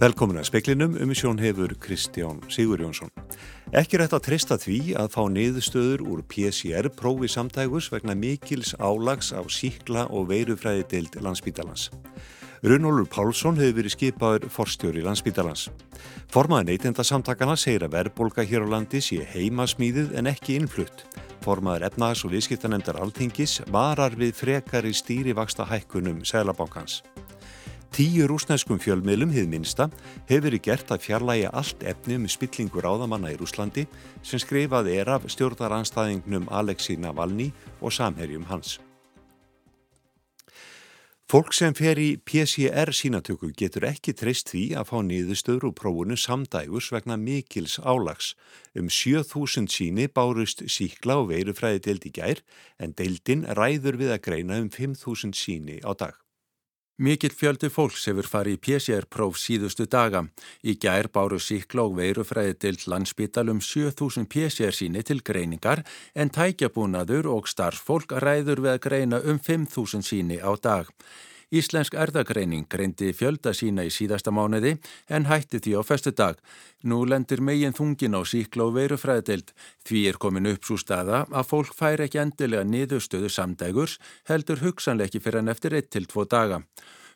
Velkomin að speklinum um sjón hefur Kristján Sigur Jónsson. Ekki rétt að trista því að fá niðurstöður úr PCR prófi samtægus vegna mikils álags á síkla og veirufræði deild landsbítalans. Runólur Pálsson hefur verið skipaður forstjóri landsbítalans. Formaði neytenda samtakana segir að verðbolga hér á landi sé heimasmýðið en ekki innflutt. Formaður efnaðs og viðskiptanemndar altingis varar við frekari stýrivaksta hækkunum Sælabankans. Tíu rúsnæskum fjölmiðlum, hið minsta, hefur verið gert að fjarlægi allt efni um spillingur áðamanna í Rúslandi sem skrifað er af stjórnaranstæðingnum Alexei Navalny og samherjum hans. Fólk sem fer í PCR sínatöku getur ekki treyst því að fá niðurstöður úr prófunu samdægus vegna mikils álags. Um 7000 síni bárust síkla og veirufræði deild í gær en deildin ræður við að greina um 5000 síni á dag. Mikill fjöldi fólks hefur farið í PCR-próf síðustu daga. Í gær báru síkla og veirufræði til landsbítalum 7000 PCR síni til greiningar en tækjabúnaður og starffólk ræður við að greina um 5000 síni á dag. Íslensk erðagreining greindi fjölda sína í síðasta mánuði en hætti því á festu dag. Nú lendir megin þungin á síkla og veirufræðdeild. Því er komin upp svo staða að fólk fær ekki endilega niðurstöðu samdægurs heldur hugsanleiki fyrir en eftir 1-2 daga.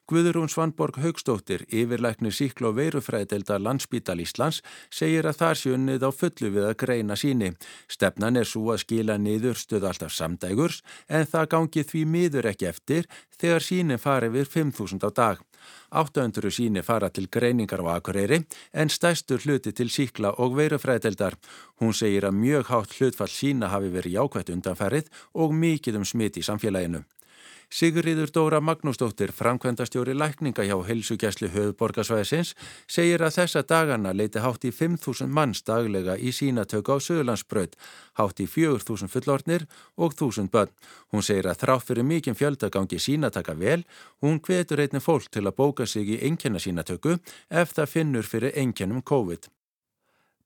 Guðurún Svanborg Haugstóttir, yfirleiknir síkla og veirufræðdelda landsbítal Íslands, segir að það sé unnið á fullu við að greina síni. Stefnan er svo að skila niður stöð alltaf samdægurs en það gangi því miður ekki eftir þegar síni fari við 5.000 á dag. 800 síni fara til greiningar á akureyri en stæstur hluti til síkla og veirufræðdeldar. Hún segir að mjög hátt hlutfall sína hafi verið jákvætt undanferið og mikið um smit í samfélaginu. Sigriður Dóra Magnúsdóttir, framkvæmdastjóri lækninga hjá helsugæslu höfuborgarsvæðisins, segir að þessa dagana leiti hátt í 5.000 manns daglega í sínatöku á Söðlandsbröð, hátt í 4.000 fullornir og 1.000 börn. Hún segir að þrátt fyrir mikinn fjöldagangi sínataka vel, hún hvetur einni fólk til að bóka sig í engjana sínatöku ef það finnur fyrir engjannum COVID.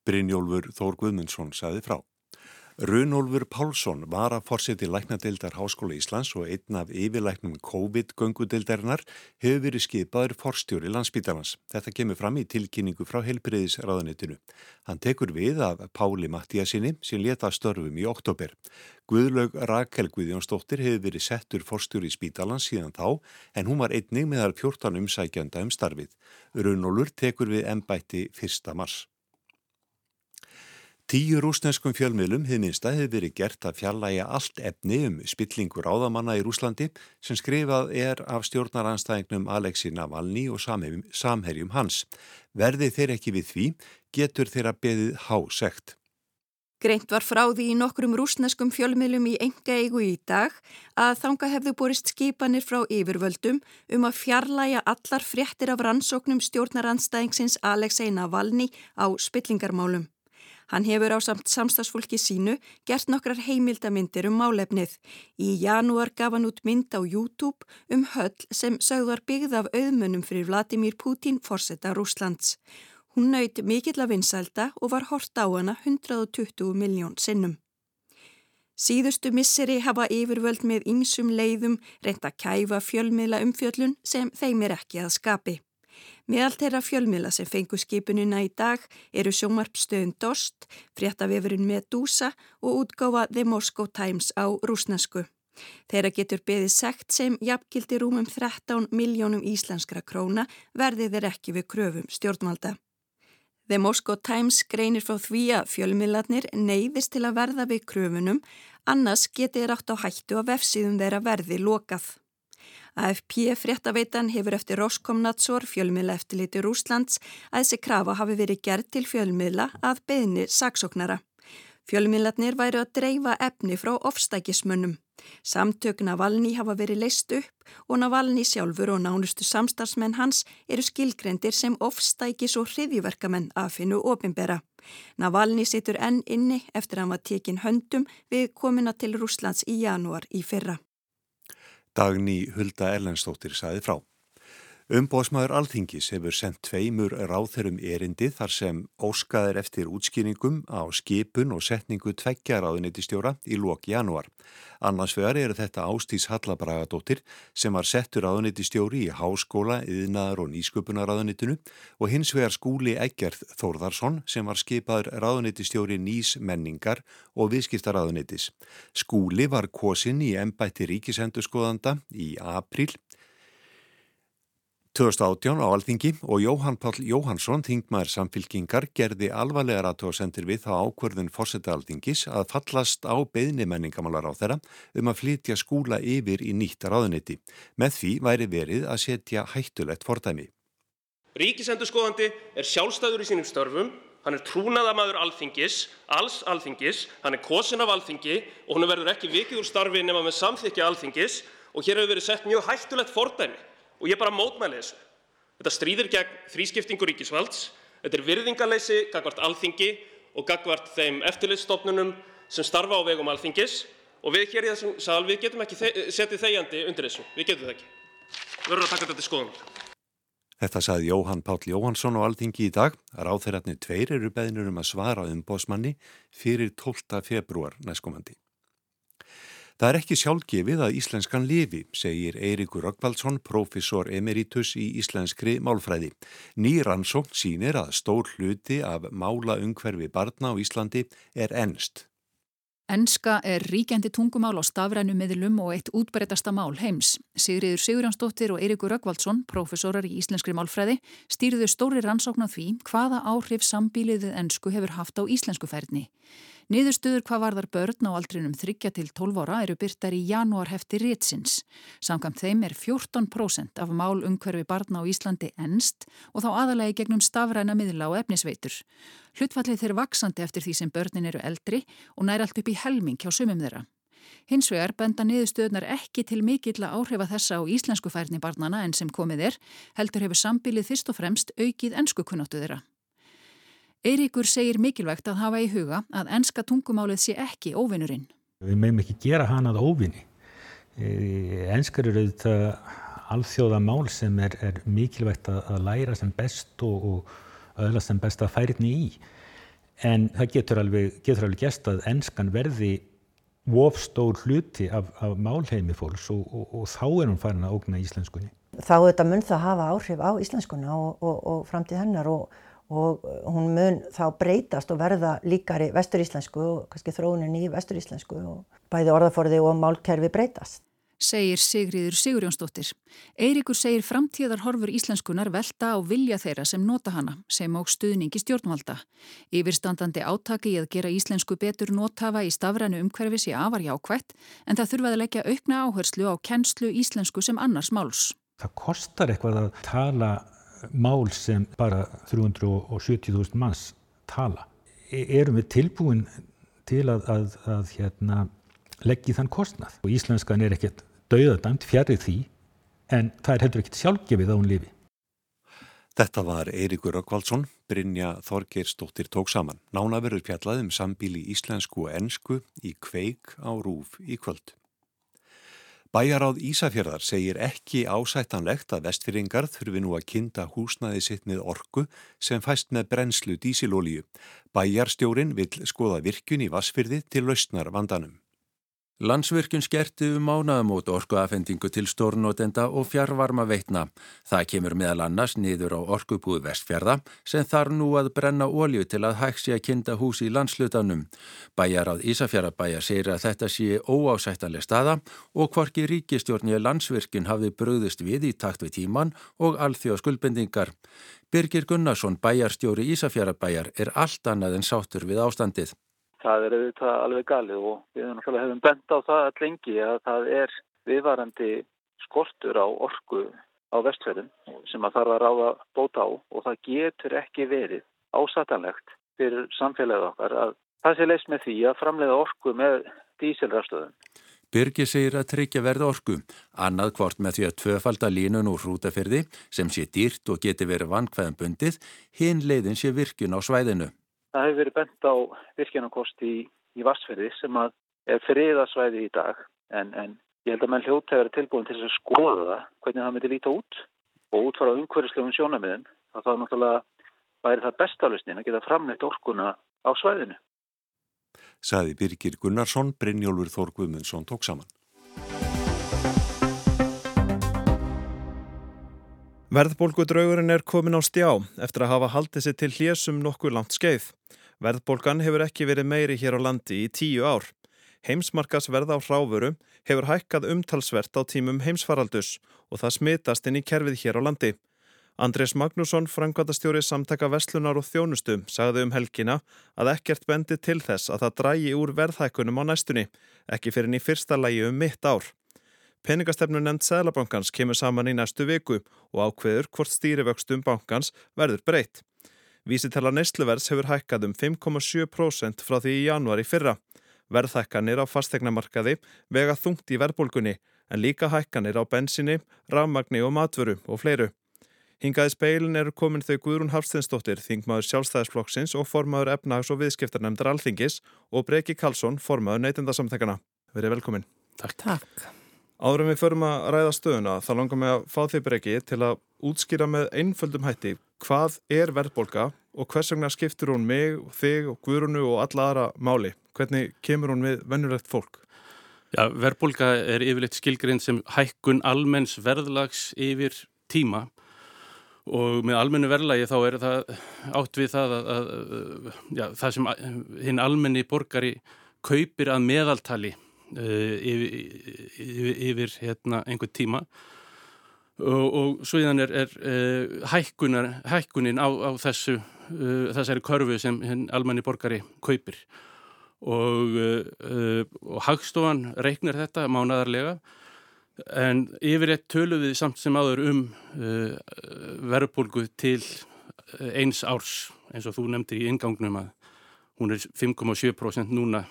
Brynjólfur Þór Guðmundsson saði frá. Runolfur Pálsson var að fórseti læknadeildar Háskóla Íslands og einn af yfirlæknum COVID-göngudeildarinnar hefur verið skipaður forstjóri landsbítalans. Þetta kemur fram í tilkynningu frá helbreyðisraðanitinu. Hann tekur við af Páli Mattíasinni sem leta störfum í oktober. Guðlaug Rakel Guðjónsdóttir hefur verið settur forstjóri í spítalans síðan þá en hún var einnig meðal 14 umsækjanda um starfið. Runolfur tekur við ennbætti 1. mars. Tíu rúsneskum fjölmiðlum hefði minnsta hefði verið gert að fjallæga allt efni um spillingur áðamanna í Rúslandi sem skrifað er af stjórnaranstæðingnum Alexi Navalny og samherjum hans. Verði þeir ekki við því, getur þeirra beðið hásegt. Greint var frá því í nokkrum rúsneskum fjölmiðlum í enga eigu í dag að þanga hefðu borist skipanir frá yfirvöldum um að fjarlæga allar fréttir af rannsóknum stjórnaranstæðingsins Alexei Navalny á spillingarmálum. Hann hefur á samt samstagsfólki sínu gert nokkrar heimildamindir um málefnið. Í janúar gaf hann út mynd á YouTube um höll sem sögðar byggð af auðmunum fyrir Vladimir Putin fórsetta Rúslands. Hún naut mikill af vinsælda og var hort á hana 120 miljón sinnum. Síðustu misseri hafa yfirvöld með ýmsum leiðum reynt að kæfa fjölmiðla umfjöllun sem þeim er ekki að skapi. Meðal þeirra fjölmila sem fengu skipunina í dag eru sjómarpstöðun Dost, fréttavefurinn Medusa og útgáfa The Moscow Times á rúsnesku. Þeirra getur beðið sekt sem jafnkildi rúmum 13 miljónum íslenskra króna verði þeir ekki við kröfum stjórnvalda. The Moscow Times greinir frá því að fjölmiðlarnir neyðist til að verða við kröfunum, annars getið rátt á hættu að vefsíðum þeirra verði lokað. AFP fréttaveitan hefur eftir Roskomnatsor fjölmiðla eftirliti Rúslands að þessi krafa hafi verið gerð til fjölmiðla að beðni saksóknara. Fjölmiðlarnir væri að dreifa efni frá ofstækismönnum. Samtök Navalny hafa verið leist upp og Navalny sjálfur og nánustu samstarfsmenn hans eru skilgrendir sem ofstækis og hriðjverkamenn að finna ofinbera. Navalny situr enn inni eftir að hann var tekin höndum við komina til Rúslands í janúar í fyrra. Dagný Hulda Erlendstóttir saði frá. Umbóðsmaður Alþingis hefur sendt tveimur ráþerum erindi þar sem óskaðir eftir útskýringum á skipun og setningu tveggjaráðunitistjóra í lóki janúar. Annars vegar er þetta Ástís Hallabragadóttir sem var settur ráðunitistjóri í Háskóla, Yðnaðar og Nýsköpunaráðunitinu og hins vegar skúli Eggerð Þórðarsson sem var skipaður ráðunitistjóri Nýs menningar og viðskiptaráðunitis. Skúli var kosin í embætti ríkisendurskoðanda í april 2018 á Alþingi og Jóhann Pál Jóhannsson, þingmaður samfylkingar, gerði alvarlegar aðtóðsendir við þá ákverðun fórseta Alþingis að fallast á beðni menningamálar á þeirra um að flytja skúla yfir í nýtt ráðuniti. Með því væri verið að setja hættulegt fordæmi. Ríkisendurskoðandi er sjálfstæður í sínum störfum, hann er trúnaðamadur Alþingis, alls Alþingis, hann er kosin af Alþingi og hann verður ekki vikið úr starfi nema með samþykja Alþingis og hér hefur verið sett mjög hættulegt fordæmi og ég bara mótmæli þessu. Þetta stríðir gegn þrískiptingu ríkisvalds, þetta er virðingarleysi gagvart alþingi og gagvart þeim eftirlitsstofnunum sem starfa á vegum alþingis og við hér í þessum sal, við getum ekki setið þegjandi undir þessu, við getum það ekki. Við verðum að taka þetta til skoðunar. Þetta saði Jóhann Páll Jóhannsson á alþingi í dag. Ráþeiratni tveir eru beðinur um að svara um bósmanni fyrir 12. februar næstkomandi. Það er ekki sjálfgefið að íslenskan lifi, segir Eirikur Röggvaldsson, profesor emeritus í íslenskri málfræði. Nýrannsókn sínir að stór hluti af mála umhverfi barna á Íslandi er ennst. Ennska er ríkjandi tungumál á stafrænu miðlum og eitt útbreytasta mál heims. Sigriður Sigurjánsdóttir og Eirikur Röggvaldsson, profesorar í íslenskri málfræði, stýrðu stóri rannsókn á því hvaða áhrif sambíliðið ennsku hefur haft á íslensku færni. Niðurstuður hvað varðar börn á aldrinum 3 til 12 ára eru byrtar í janúarhefti rétsins. Samkvæmt þeim er 14% af mál umhverfi barna á Íslandi ennst og þá aðalagi gegnum stafræna miðla og efnisveitur. Hlutfallið þeir vaksandi eftir því sem börnin eru eldri og nær allt upp í helming hjá sumum þeirra. Hins vegar benda niðurstöðnar ekki til mikill að áhrifa þessa á íslensku færni barnana en sem komið er, heldur hefur sambilið fyrst og fremst aukið ennsku kunnáttu þeirra. Eiríkur segir mikilvægt að hafa í huga að enska tungumálið sé ekki óvinnurinn. Við meðum ekki gera hana að óvinni. Enskar eru auðvitað alþjóða mál sem er, er mikilvægt að, að læra sem best og, og öðla sem best að færiðni í. En það getur alveg, getur alveg gæst að enskan verði ofstór hluti af, af málheimi fólks og, og, og þá er hún farin að ógna íslenskunni. Þá þetta mun það hafa áhrif á íslenskuna og framtíð hennar og og hún mun þá breytast og verða líkari vesturíslensku og kannski þróunin í vesturíslensku og bæði orðaforði og málkerfi breytast. Segir Sigriður Sigurjónsdóttir. Eiríkur segir framtíðar horfur íslenskunar velta á vilja þeirra sem nota hana, sem á stuðningi stjórnvalda. Yfirstandandi átaki í að gera íslensku betur notafa í stafrænu umhverfi sé afar jákvætt, en það þurfaði leggja aukna áherslu á kennslu íslensku sem annars máls. Það kostar eitthvað að tala mál sem bara 370.000 manns tala. E, erum við tilbúin til að, að, að hérna, leggja þann kostnað? Og íslenskan er ekkert dauðadæmt fjarið því en það er heldur ekkert sjálfgefið á hún lifi. Þetta var Eirikur Rökkvaldsson, Brynja Þorgeirsdóttir tók saman. Nána verður fjallað um sambíli íslensku og ennsku í kveik á rúf í kvöld. Bæjaráð Ísafjörðar segir ekki ásættanlegt að vestfyrringar þurfi nú að kinda húsnaði sitt með orku sem fæst með brennslu dísilólíu. Bæjarstjórin vil skoða virkun í Vassfyrði til lausnar vandanum. Landsvirkjun skerti um mánaðamót orkuafendingu til stórnótenda og fjárvarma veitna. Það kemur meðal annars niður á orkubúð vestfjörða sem þarf nú að brenna ólju til að hægsi að kinda hús í landslutanum. Bæjar áð Ísafjörðabæja segir að þetta sé óásættanlega staða og hvorki ríkistjórnið landsvirkjun hafi bröðist við í takt við tíman og alþjóð skuldbendingar. Birgir Gunnarsson, bæjarstjóri Ísafjörðabæjar, er allt annað en sátur við ástandið. Það er auðvitað alveg galið og við hefum bent á það all lengi að það er viðvarandi skortur á orku á vestferðum sem að þarf að ráða bóta á og það getur ekki verið ásætanlegt fyrir samfélagið okkar að það sé leist með því að framleiða orku með dísilrafstöðum. Byrgi segir að tryggja verða orku, annað hvort með því að tvöfalda línun úr hrútaferði sem sé dýrt og geti verið vankvæðan bundið, hinn leiðin sé virkun á svæðinu. Það hefur verið bent á virkjanakost í, í Vassferði sem að er friðasvæði í dag en, en ég held að menn hljóta hefur tilbúin til að skoða það hvernig það myndi líta út og út frá umhverfislegum sjónamiðin að þá náttúrulega væri það bestalustnin að geta framleitt orkuna á svæðinu. Saði Birgir Gunnarsson, Brynjólfur Þór Guðmundsson tók saman. Verðbólgudraugurinn er komin á stjá eftir að hafa haldið sér til hlésum nokkuð langt skeið. Verðbólgan hefur ekki verið meiri hér á landi í tíu ár. Heimsmarkas verð á hráfuru hefur hækkað umtalsvert á tímum heimsfaraldus og það smitast inn í kerfið hér á landi. Andrés Magnússon, frangvatastjóri samtaka Vestlunar og Þjónustu, sagði um helgina að ekkert bendi til þess að það drægi úr verðhækkunum á næstunni, ekki fyrir í fyrsta lægi um mitt ár. Peningastefnu nefnd Sælabankans kemur saman í næstu viku og ákveður hvort stýrivöxtum bankans verður breytt. Vísitala neysluverðs hefur hækkað um 5,7% frá því í januari fyrra. Verðhækkanir á fastegnamarkaði vega þungt í verðbólgunni en líka hækkanir á bensinni, rafmagni og matvöru og fleiru. Hingaði speilin eru komin þau Guðrún Hafsteinsdóttir, þingmaður sjálfstæðisflokksins og formaður efnags- og viðskiptarnemndar alþingis og Breki Karlsson, formaður neytendasamtækana. Verið velkomin. Takk. Takk. Áður en við förum að ræða stöðuna þá langar mig að fá því breki til að útskýra með einföldum hætti hvað er verðbólka og hvers vegna skiptur hún mig, þig og Guðrunu og alla aðra máli? Hvernig kemur hún við vennulegt fólk? Já, verðbólka er yfirleitt skilgrind sem hækkun almenns verðlags yfir tíma og með almennu verðlagi þá er það átt við það að, að, já, það sem hinn almenni borgari kaupir að meðaltali yfir, yfir, yfir hérna, einhver tíma. Og, og svoðan er, er uh, hækkunar, hækkunin á, á þessu, uh, þessari körfu sem hinn almenni borgari kaupir. Og, og hagstofan reiknar þetta mánadarlega en yfirleitt tölum við samt sem áður um verðbólgu til eins árs eins og þú nefndir í ingangnum að hún er 5,7% núna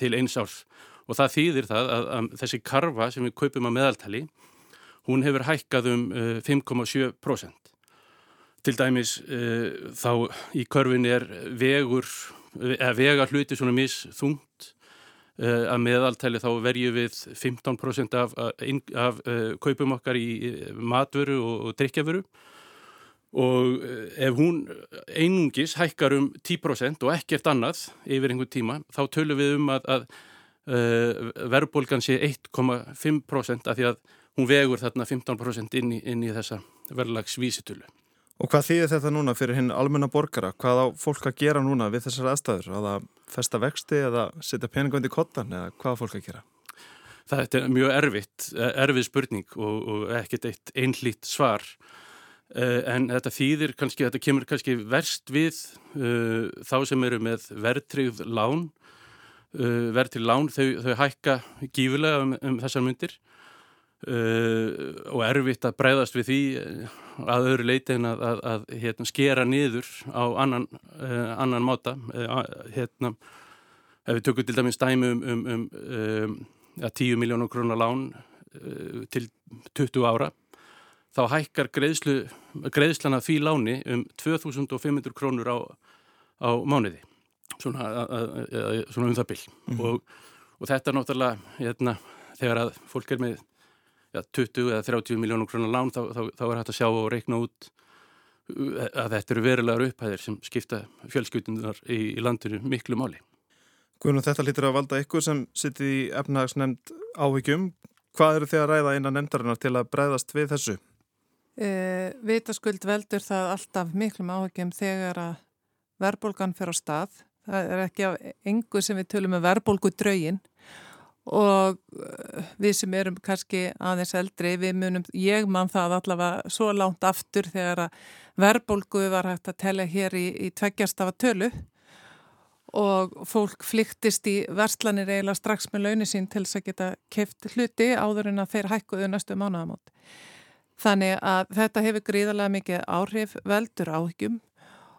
til eins árs og það þýðir það að, að þessi karfa sem við kaupum að meðaltali hún hefur hækkað um uh, 5,7%. Til dæmis uh, þá í körfin er vegur, eða vegar hluti svona misþungt uh, að meðaltali þá verju við 15% af, af, af kaupum okkar í matvöru og, og drikkjaföru og ef hún einungis hækkar um 10% og ekkert annað yfir einhvern tíma þá tölum við um að, að uh, verðbólgan sé 1,5% af því að hún vegur þarna 15% inn í, inn í þessa verðlagsvísitölu. Og hvað þýðir þetta núna fyrir hinn almenna borgara? Hvað á fólk að gera núna við þessar aðstæður? Að það festa vexti eða setja peningandi í kottan eða hvað á fólk að gera? Það er mjög erfitt, erfið spurning og, og ekkert eitt einlít svar. Uh, en þetta þýðir kannski, þetta kemur kannski verst við uh, þá sem eru með verðtryggð lán uh, verð til lán, þau, þau hækka gífulega um, um þessar myndir uh, og erfitt að breyðast við því uh, að öðru leiti en að, að, að hérna, skera niður á annan, uh, annan máta. Uh, hérna, ef við tökum til dæmis dæmi um, um, um, um ja, 10 miljónur krónar lán uh, til 20 ára þá hækkar greiðslu, greiðslana því láni um 2500 krónur á, á mánuði svona, svona um það byll mm -hmm. og, og þetta er náttúrulega hérna, þegar að fólk er með ja, 20 eða 30 miljónum krónar lán þá, þá, þá er hægt að sjá og reikna út uh, að þetta eru verulegar upphæðir sem skipta fjölskyldunar í, í landinu miklu máli. Guðnum þetta lítur að valda ykkur sem sitt í efnahagsnefnd áhyggjum. Hvað eru þið að ræða innan nefndarinnar til að breyðast við þessu? Uh, vitaskuld veldur það alltaf miklum áhyggjum þegar að verðbólgan fyrir á stað það er ekki af engu sem við tölum um verðbólgu draugin og uh, við sem erum kannski aðeins eldri, við munum, ég mann það allavega svo lánt aftur þegar að verðbólgu var hægt að tella hér í, í tveggjastafa tölu og fólk flyktist í verslanir eiginlega strax með launi sín til þess að geta keft hluti áður en að þeir hækkuðu næstu mánuðamót. Þannig að þetta hefur gríðarlega mikið áhrif veldur áhyggjum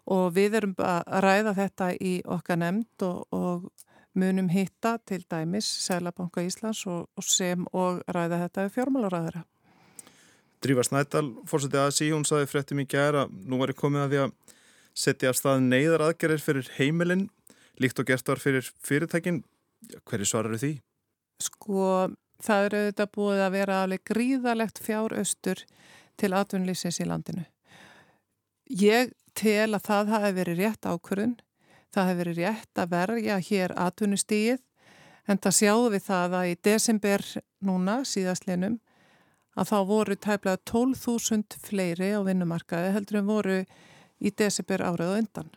og við erum að ræða þetta í okkar nefnd og, og munum hitta til dæmis Sælabanka Íslands og, og sem og ræða þetta við fjármálaræðara. Drífa Snædal, fórsetið að sí, hún saði frétti mikið er að nú var ég komið að því að setja af stað neyðar aðgerðir fyrir heimilinn, líkt og gert var fyrir fyrirtækin. Hverju svarar því? Sko, það eru auðvitað búið að vera alveg gríðalegt fjáraustur til atvinnlýsins í landinu. Ég tel að það hafi verið rétt ákvörðun, það hafi verið rétt að verja hér atvinnustíið en það sjáðu við það að í desember núna síðastlinum að þá voru tæplega 12.000 fleiri á vinnumarkaði heldur en voru í desember árið og undan.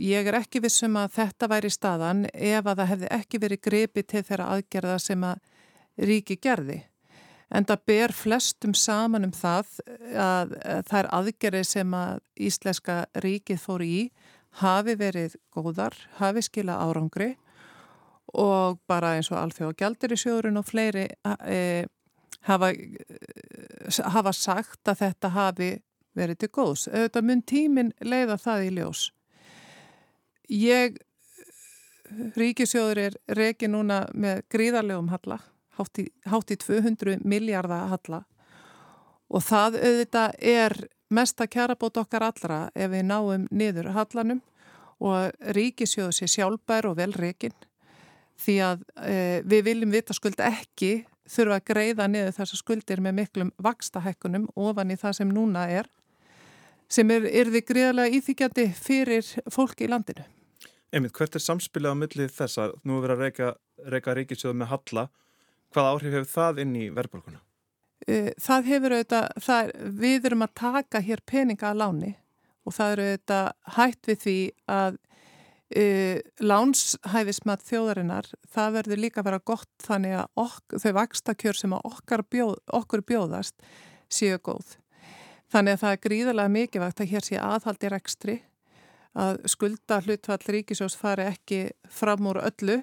Ég er ekki vissum að þetta væri staðan ef að það hefði ekki verið grepi til þeirra aðgerða sem að ríki gerði. En það ber flestum saman um það að það er aðgerði sem að Íslenska ríkið fór í hafi verið góðar, hafi skila árangri og bara eins og alþjóð gældir í sjóðurinn og fleiri e, hafa, hafa sagt að þetta hafi verið til góðs. Auðvitað mun tímin leiða það í ljós. Ég, ríkisjóður er reiki núna með gríðarlegum halla, hátt í, hátt í 200 miljardar halla og það auðvitað er mesta kjarabót okkar allra ef við náum niður hallanum og ríkisjóður sé sjálfbær og vel reikin því að e, við viljum vita skuld ekki þurfa að greiða niður þessar skuldir með miklum vakstahækkunum ofan í það sem núna er sem er, er þið greiðlega íþykjandi fyrir fólki í landinu. Einmitt, hvert er samspilið á millið þess að nú er verið að reyka, reyka ríkisjóðu með halla? Hvað áhrif hefur það inn í verðbólkuna? Það hefur auðvitað, það er, við erum að taka hér peninga að láni og það eru auðvitað hætt við því að uh, lánshæfismat þjóðarinnar, það verður líka að vera gott þannig að ok, þau vakstakjör sem bjóð, okkur bjóðast séu góð. Þannig að það er gríðarlega mikilvægt að hér sé aðhaldi rekstri, að skulda hlutfall ríkisjós fari ekki fram úr öllu.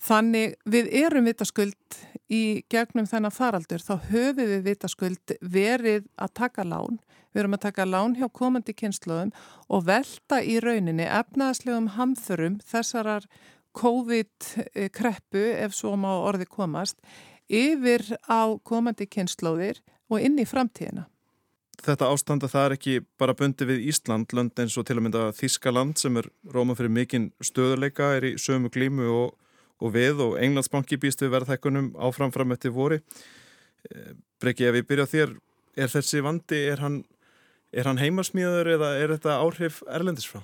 Þannig við erum vitaskuld í gegnum þennan faraldur, þá höfum við vitaskuld verið að taka lán. Við erum að taka lán hjá komandi kynsluðum og velta í rauninni efnaðslegum hamþurum þessarar COVID-kreppu, ef svo má orði komast, yfir á komandi kynsluðir og inn í framtíðina þetta ástand að það er ekki bara bundi við Ísland, lönd eins og til að mynda Þískaland sem er róma fyrir mikinn stöðuleika, er í sömu glímu og, og við og Englandsbanki býst við verðhækkunum áframfram eftir vori. Eh, Breki, ef ég byrja þér, er þessi vandi, er hann, hann heimasmíður eða er þetta áhrif erlendis frá?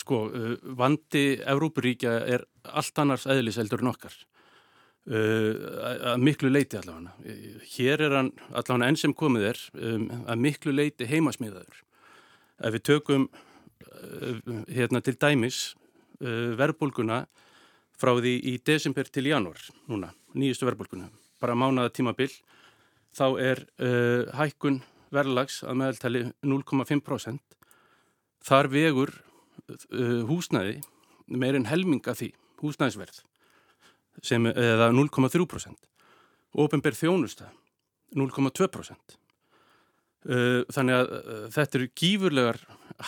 Sko, eh, vandi Evrópuríkja er allt annars eðlis eldur en okkar. Uh, að miklu leiti allavega hér er hann allavega enn sem komið er um, að miklu leiti heimasmiðaður ef við tökum uh, hérna til dæmis uh, verðbólguna frá því í desember til janúar núna, nýjustu verðbólguna bara mánaða tímabill þá er uh, hækkun verðlags að meðaltali 0,5% þar vegur uh, húsnæði meirinn helminga því húsnæðisverð sem eða 0,3%. Openberg þjónusta 0,2%. Þannig að þetta eru gífurlegar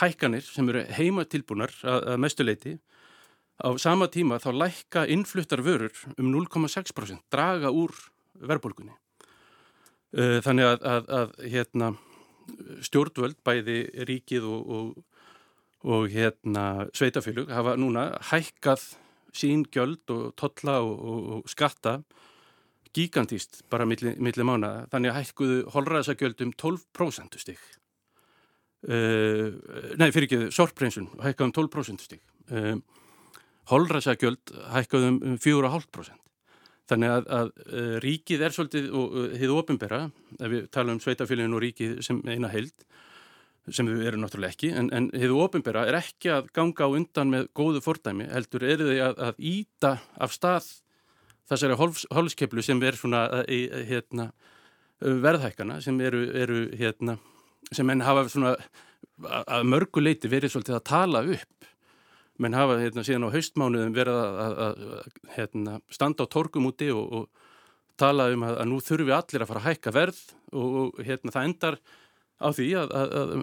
hækkanir sem eru heima tilbúnar að, að mestuleiti. Á sama tíma þá lækka innfluttar vörur um 0,6%, draga úr verðbólkunni. Þannig að, að, að hérna, stjórnvöld, bæði ríkið og, og, og hérna, sveitafélug hafa núna hækkað sín gjöld og totla og, og, skatta gigantíst bara milli, milli mánu þannig að hækkuðu holræðsagjöld um 12% stík uh, nei fyrir ekki sorpreinsun hækkaðum 12% stík uh, holræðsagjöld hækkaðum um 4,5% þannig að, að uh, ríkið er svolítið og þið uh, ofinbera ef við tala um sveitafélagin og ríkið sem eina heild sem við erum náttúrulega ekki, en, en hefur ofinbera er ekki að ganga á undan með góðu fordæmi, heldur eru þau að, að íta af stað þessari hólskeplu sem er svona í hérna, verðhækana sem eru, eru hérna, sem enn hafa svona að mörguleiti verið svolítið að tala upp menn hafa hérna, síðan á haustmánuðum verið að, að, að hérna, standa á torkum úti og, og tala um að, að nú þurfi allir að fara að hækka verð og, og hérna, það endar á því að, að, að,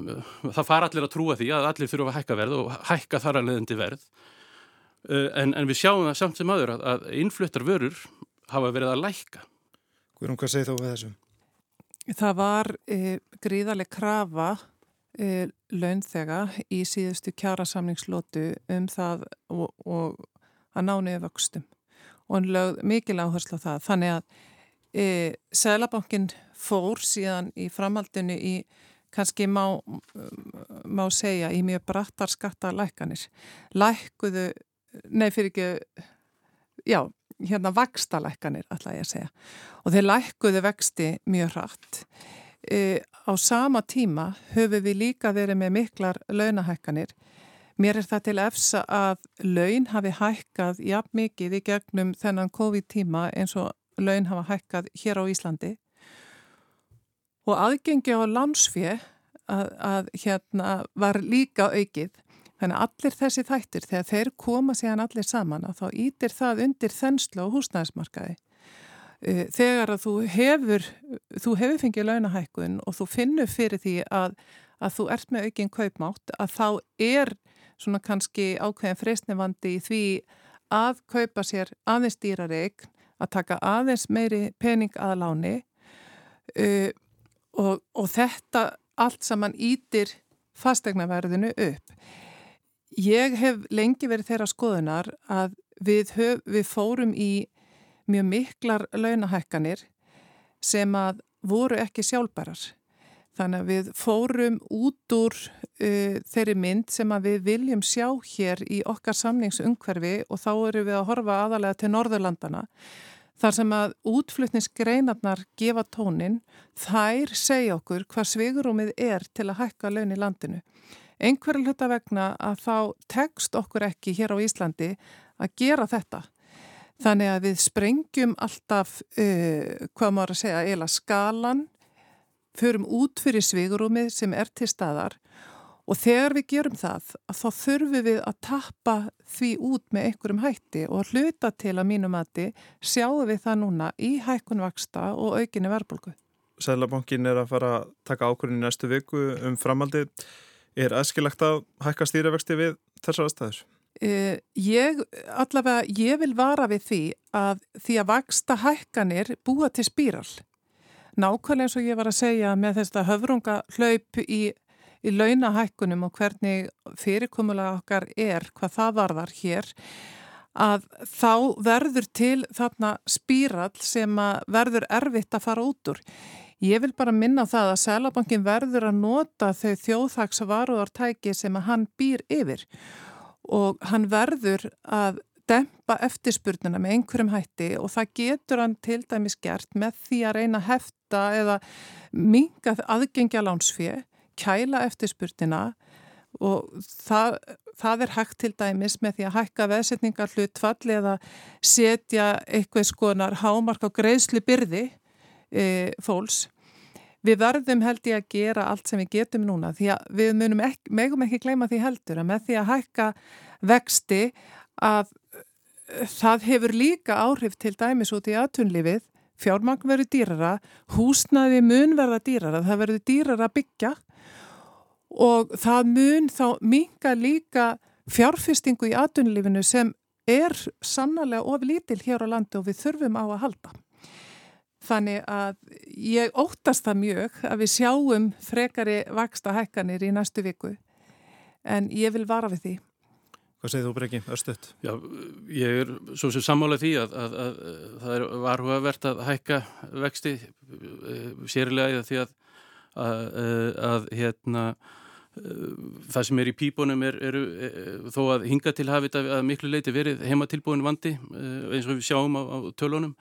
að það fara allir að trúa því að allir þurfa að hækka verð og hækka þar að leðandi verð uh, en, en við sjáum það samt sem aður að innfluttar vörur hafa verið að lækka. Guðrum, hvað segir þá við þessum? Það var e, gríðarlega krafa launþega í síðustu kjærasamningslótu um það og, og að nániðu vöxtum og hann lögð mikil áherslu á það þannig að E, Sælabankin fór síðan í framhaldinu í kannski má, má segja í mjög brattar skattalækkanir. Lækkuðu, nei fyrir ekki, já, hérna vakstalækkanir ætla ég að segja og þeir lækkuðu vexti mjög hratt. E, á sama tíma höfum við líka verið með miklar launahækkanir. Mér er það til efsa að laun hafi hækkað jafn mikið í gegnum þennan COVID-tíma eins og laun hafa hækkað hér á Íslandi og aðgengi á landsfið að, að hérna var líka aukið. Þannig að allir þessi þættir, þegar þeir koma síðan allir saman, þá ítir það undir þenslu á húsnæðismarkaði. Þegar að þú hefur, þú hefur fengið launahækkun og þú finnur fyrir því að, að þú ert með aukinn kaupmátt, að þá er svona kannski ákveðin freysnivandi í því að kaupa sér aðeins dýrari eign, að taka aðeins meiri pening að láni uh, og, og þetta allt saman ítir fastegnaverðinu upp. Ég hef lengi verið þeirra skoðunar að við, höf, við fórum í mjög miklar launahækkanir sem að voru ekki sjálfbærar. Þannig að við fórum út úr uh, þeirri mynd sem að við viljum sjá hér í okkar samningsungverfi og þá eru við að horfa aðalega til Norðurlandana Þar sem að útflutningsgreinarnar gefa tónin, þær segja okkur hvað svigurúmið er til að hækka laun í landinu. Einhverju hluta vegna að þá tekst okkur ekki hér á Íslandi að gera þetta. Þannig að við sprengjum alltaf, uh, hvað maður að segja, eila skalan, förum út fyrir svigurúmið sem er til staðar Og þegar við gerum það, þá þurfum við að tappa því út með einhverjum hætti og hluta til að mínu mati sjáum við það núna í hækkunvaksta og aukinni verðbólgu. Sælabankin er að fara að taka ákvörðin í næstu viku um framaldi. Er aðskilagt að hækka stýravexti við þessar aðstæður? Uh, ég, allavega, ég vil vara við því að því að vaksta hækkanir búa til spíral. Nákvæmlega eins og ég var að segja með þetta höfrunga hlaup í í launahækkunum og hvernig fyrirkomulega okkar er, hvað það varðar hér, að þá verður til þarna spírall sem verður erfitt að fara út úr. Ég vil bara minna það að Sælabankin verður að nota þau þjóðhagsvaruðartæki sem að hann býr yfir og hann verður að dempa eftirspurnuna með einhverjum hætti og það getur hann til dæmis gert með því að reyna að hefta eða minga aðgengja lánsfið kæla eftirspurtina og það, það er hægt til dæmis með því að hækka veðsetningar hlutfall eða setja eitthvað skonar hámark á greiðslu byrði e, fólks. Við verðum held ég að gera allt sem við getum núna því að við munum ekki, megum ekki gleyma því heldur að með því að hækka vexti að það hefur líka áhrif til dæmis út í aðtunlifið fjármagn verður dýrara, húsnaði mun verða dýrara, það verður dýrara byggja og það mun þá minga líka fjárfestingu í atvinnulífinu sem er sannarlega oflítil hér á landi og við þurfum á að halda. Þannig að ég óttast það mjög að við sjáum frekari vaksta hækkanir í næstu viku en ég vil vara við því. Hvað segir þú Breki, Östuðt? Já, ég er svo sem sammála því að, að, að, að það er varhugavert að hækka vexti eh, sérlega því að að hérna það sem er í pípunum er, eru þó að hinga til hafið að miklu leiti verið heimatilbúin vandi eins og við sjáum á, á tölunum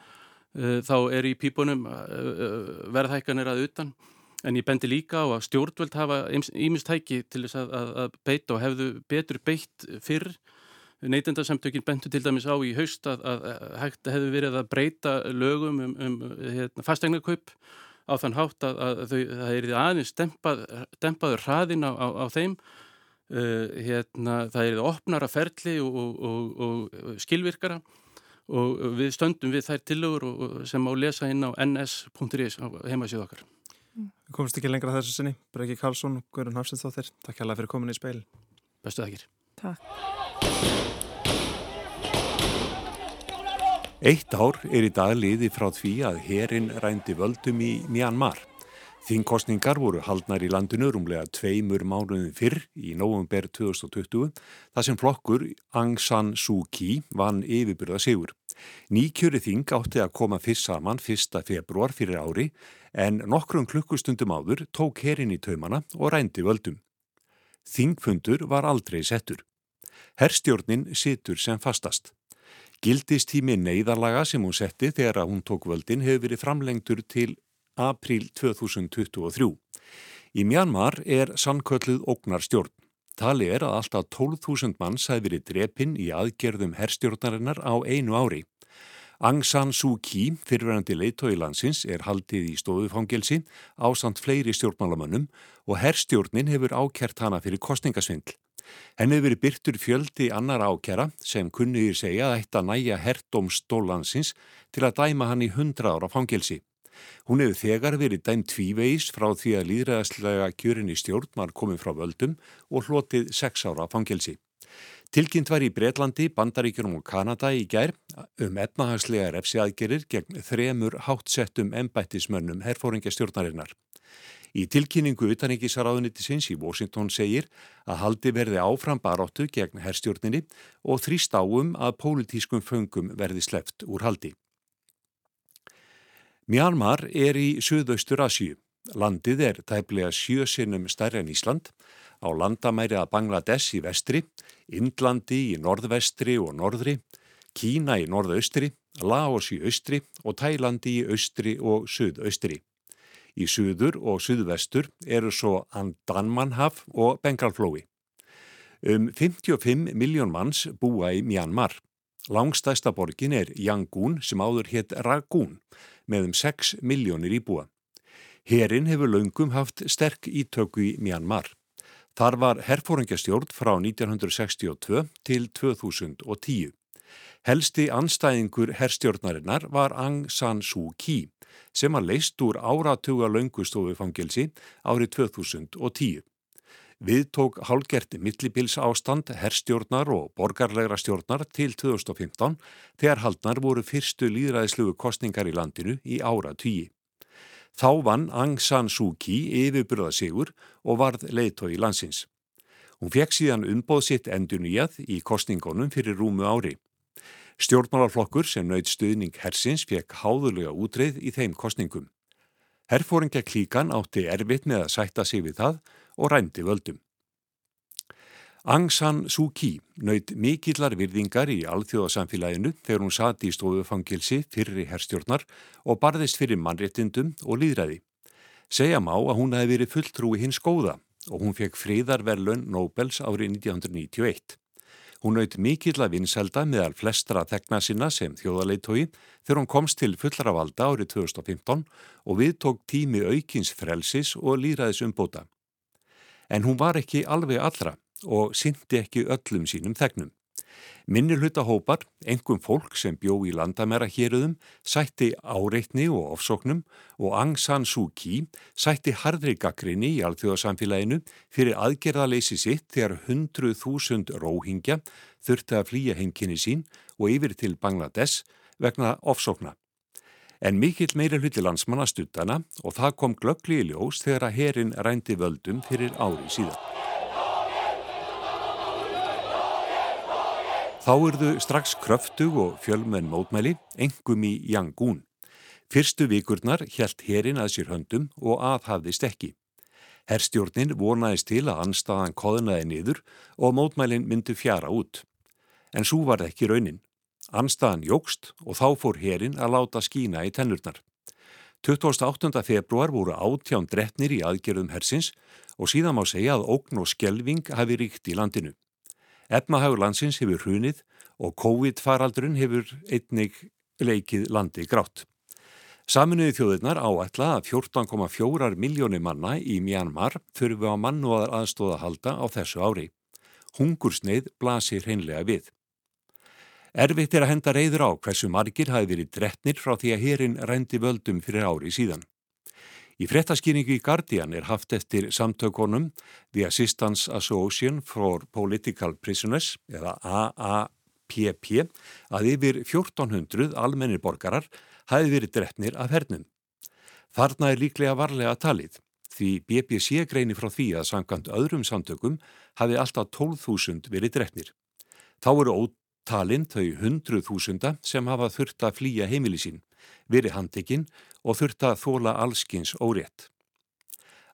þá er í pípunum verðhækkanir að utan en ég bendi líka á að stjórnvöld hafa ímistæki til þess að, að, að beita og hefðu betur beitt fyrr. Neytendarsamtökin bentu til dæmis á í haust að, að hægt hefðu verið að breyta lögum um, um hérna, fastegnarkaup á þann hátt að, að þau, það er aðeins dempað, dempaður hraðin á, á, á þeim. Uh, hérna, það er opnara ferli og, og, og, og skilvirkara og við stöndum við þær tillögur sem á lesa inn á ns.is heimasíð okkar. Við komumst ekki lengra þessu sinni. Breki Karlsson, Guðrun Hafsinsdóttir Takk hjá það fyrir komin í speil Bestu þakkir. Takk. Eitt ár er í dag liði frá því að herin rændi völdum í Myanmar. Þingkostningar voru haldnar í landinu rúmlega tveimur mánuðin fyrr í nógumber 2020 þar sem flokkur Aung San Suu Kyi vann yfirbyrða sigur. Nýkjöri þing átti að koma fyrst saman 1. februar fyrir ári en nokkrum klukkustundum áður tók herin í taumana og rændi völdum. Þingfundur var aldrei settur. Herstjórnin situr sem fastast. Gildistími neyðarlaga sem hún setti þegar að hún tók völdin hefur verið framlengtur til april 2023. Í Mjanmar er sannkölluð ógnar stjórn. Tali er að alltaf 12.000 manns hafi verið drepinn í aðgerðum herstjórnarinnar á einu ári. Aung San Suu Kyi, fyrirverandi leitói landsins, er haldið í stofufangelsi á samt fleiri stjórnmálamönnum og herstjórnin hefur ákert hana fyrir kostningasvindl. Henni hefur verið byrtur fjöldi annar ákjara sem kunniðir segja að eitt að næja herrdómstólansins til að dæma hann í 100 ára fangelsi. Hún hefur þegar verið dæmt tvívegis frá því að líðræðaslega kjörin í stjórn var komið frá völdum og hlotið sex ára fangelsi. Tilkynnt var í Breitlandi, Bandaríkjunum og Kanada í gær um etnahagslega refsiaðgerir gegn þremur hátsettum embættismönnum herfóringja stjórnarinnar. Í tilkynningu utanengisaraðunitisins í Washington segir að haldi verði áfram baróttu gegn herstjórninni og þrýst áum að pólitískum föngum verði sleft úr haldi. Mjálmar er í Suðaustur Asju. Landið er tæplega sjösinnum stærri en Ísland, á landamæri að Bangladesh í vestri, Indlandi í norðvestri og norðri, Kína í norðaustri, Laos í austri og Tælandi í austri og suðaustri. Í suður og suðvestur eru svo Andanmanhaf og Bengalflói. Um 55 miljón manns búa í Mjánmar. Langstæsta borgin er Yangon sem áður hétt Ragun með um 6 miljónir íbúa. Herin hefur laungum haft sterk ítöku í Myanmar. Þar var herfóringjastjórn frá 1962 til 2010. Helsti anstæðingur herstjórnarinnar var Aung San Suu Kyi sem að leist úr áratuga laungustofufangilsi árið 2010. Við tók hálgerti millibils ástand herstjórnar og borgarlegra stjórnar til 2015 þegar haldnar voru fyrstu líðræðislugu kostningar í landinu í ára tugi. Þá vann Aung San Suu Kyi yfirbyrða sigur og varð leitói landsins. Hún fekk síðan umbóð sitt endur nýjað í kostningunum fyrir rúmu ári. Stjórnmálarflokkur sem nöyð stuðning hersins fekk háðulega útreið í þeim kostningum. Herfóringja klíkan átti erfitt með að sætta sig við það og rændi völdum. Aung San Suu Kyi nöyð mikillar virðingar í alþjóðasamfélaginu þegar hún sati í stofufangilsi fyrri herstjórnar og barðist fyrir mannréttindum og líðræði. Segja má að hún hefði verið fulltrúi hins góða og hún fekk fríðarverlun Nobels árið 1991. Hún nöyð mikilla vinselda meðal flestra þegna sinna sem þjóðarleitói þegar hún komst til fullara valda árið 2015 og við tók tími aukins frelsis og líðræðis umbóta en hún var ekki alveg allra og syndi ekki öllum sínum þegnum. Minnir hlutahópar, engum fólk sem bjó í landamæra héruðum, sætti áreitni og ofsóknum og Aung San Suu Kyi sætti hardri gaggrinni í alþjóðasamfélaginu fyrir aðgerðaleysi sitt þegar 100.000 róhingja þurfti að flýja henginni sín og yfir til Bangladesh vegna ofsókna en mikill meira hluti landsmanna stuttana og það kom glöggli í ljós þegar að herin rændi völdum fyrir ári síðan. Þá urðu strax kröftug og fjölmenn mótmæli, engum í Yangon. Fyrstu vikurnar hjælt herin að sér höndum og aðhafðist ekki. Herstjórnin vonaðist til að anstaðan koðnaði niður og mótmælin myndi fjara út. En svo var ekki raunin. Anstaðan jógst og þá fór herin að láta skína í tennurnar. 28. februar voru átján dretnir í aðgerðum hersins og síðan má segja að ógn og skjelving hafi ríkt í landinu. Efnahagur landsins hefur hrunið og COVID-faraldrun hefur einnig leikið landi grátt. Saminuði þjóðirnar áætla að 14,4 miljónir manna í Myanmar þurfu á mannúðar aðstóða halda á þessu ári. Hungursneið blasir hreinlega við. Erfitt er að henda reyður á hversu margir hafi verið drettnir frá því að herin rændi völdum fyrir ári síðan. Í frettaskýringu í Guardian er haft eftir samtökonum The Assistance Association for Political Prisoners eða AAPP að yfir 1400 almennir borgarar hafi verið drettnir af hernum. Þarna er líklega varlega talið því BBC greini frá því að samkant öðrum samtökum hafi alltaf 12.000 verið drettnir. Þá eru talinn þau hundruð þúsunda sem hafa þurft að flýja heimili sín, verið handekinn og þurft að þóla allskins órétt.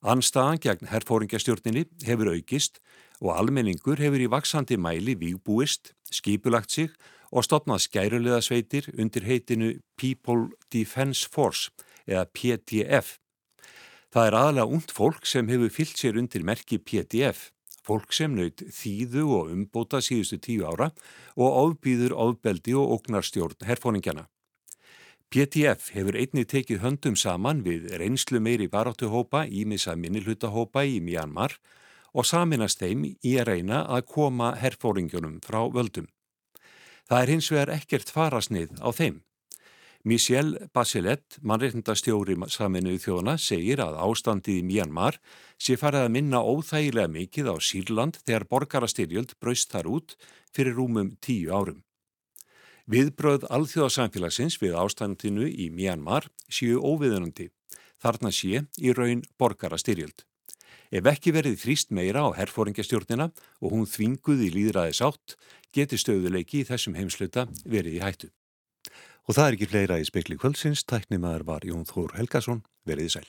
Anstaðan gegn herfóringjastjórninni hefur aukist og almenningur hefur í vaksandi mæli vígbúist, skipulagt sig og stopnað skærulega sveitir undir heitinu People Defence Force eða PDF. Það er aðalega ungd fólk sem hefur fyllt sér undir merki PDF, fólk sem naut þýðu og umbóta síðustu tíu ára og ofbýður ofbeldi og ógnarstjórn herfóningjana. PTF hefur einni tekið höndum saman við reynslu meiri baráttuhópa í misa minnilhutahópa í Myanmar og saminast þeim í að reyna að koma herfóringjunum frá völdum. Það er hins vegar ekkert farasnið á þeim. Michel Bachelet, mannreitndastjóri saminuðu þjóðana, segir að ástandið í Myanmar sé farið að minna óþægilega mikið á Sýrland þegar borgarastyrjöld braust þar út fyrir rúmum tíu árum. Viðbröð alþjóðasamfélagsins við ástandinu í Myanmar séu óviðunandi. Þarna sé í raun borgarastyrjöld. Ef ekki verið þrýst meira á herfóringjastjórnina og hún þvinguði líðræðis átt, geti stöðuleiki í þessum heimsluta verið í hættu. Og það er ekki fleira í spekli kvöldsins, tæknimaður var Jón Þór Helgason, verið sæl.